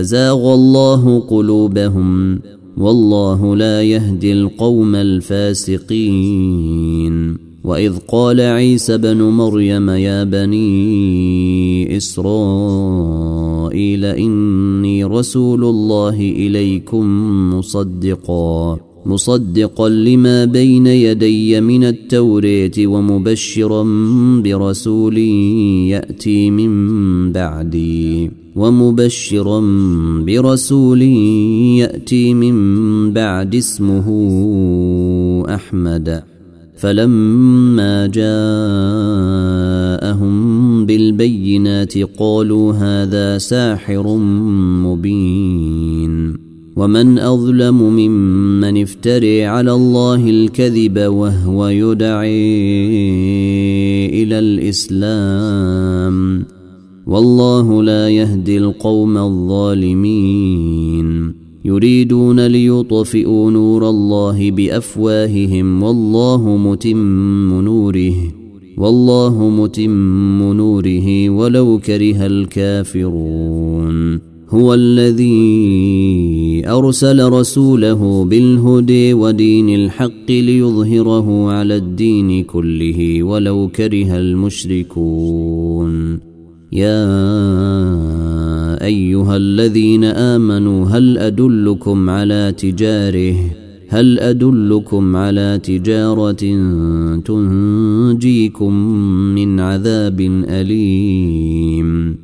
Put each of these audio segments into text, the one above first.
أزاغ الله قلوبهم والله لا يهدي القوم الفاسقين. وإذ قال عيسى بن مريم يا بني إسرائيل إني رسول الله إليكم مصدقا. مصدقا لما بين يدي من التوراه ومبشرا برسول يأتي من بعدي. ومبشرا برسول يأتي من بعد اسمه أحمد. فلما جاءهم بالبينات قالوا هذا ساحر مبين. ومن أظلم ممن افتري على الله الكذب وهو يدعي إلى الإسلام والله لا يهدي القوم الظالمين. يريدون ليطفئوا نور الله بأفواههم والله متم نوره والله متم نوره ولو كره الكافرون. هو الذي أرسل رسوله بالهدى ودين الحق ليظهره على الدين كله ولو كره المشركون. يا أيها الذين آمنوا هل أدلكم على تجاره؟ هل أدلكم على تجارة تنجيكم من عذاب أليم؟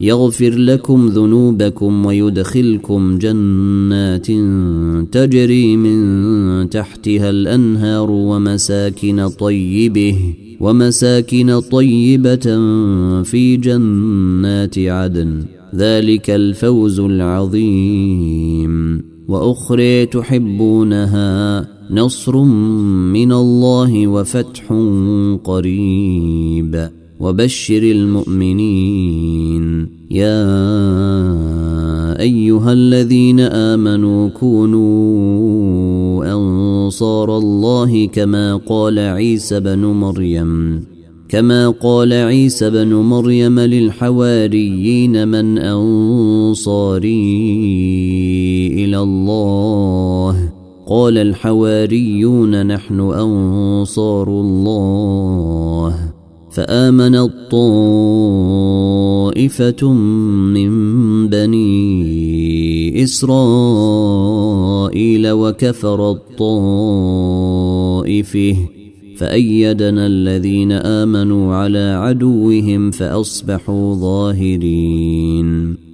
يغفر لكم ذنوبكم ويدخلكم جنات تجري من تحتها الأنهار ومساكن طيبه ومساكن طيبة في جنات عدن. ذلك الفوز العظيم. وأخرى تحبونها نصر من الله وفتح قريب. وبشر المؤمنين. يا أيها الذين آمنوا كونوا أنصار الله كما قال عيسى بن مريم. كما قال عيسى بن مريم للحواريين من أنصاري إلى الله. قال الحواريون نحن أنصار الله. فامنت طائفه من بني إسرائيل وكفر الطائفة فأيدنا الذين آمنوا على عدوهم فأصبحوا ظاهرين.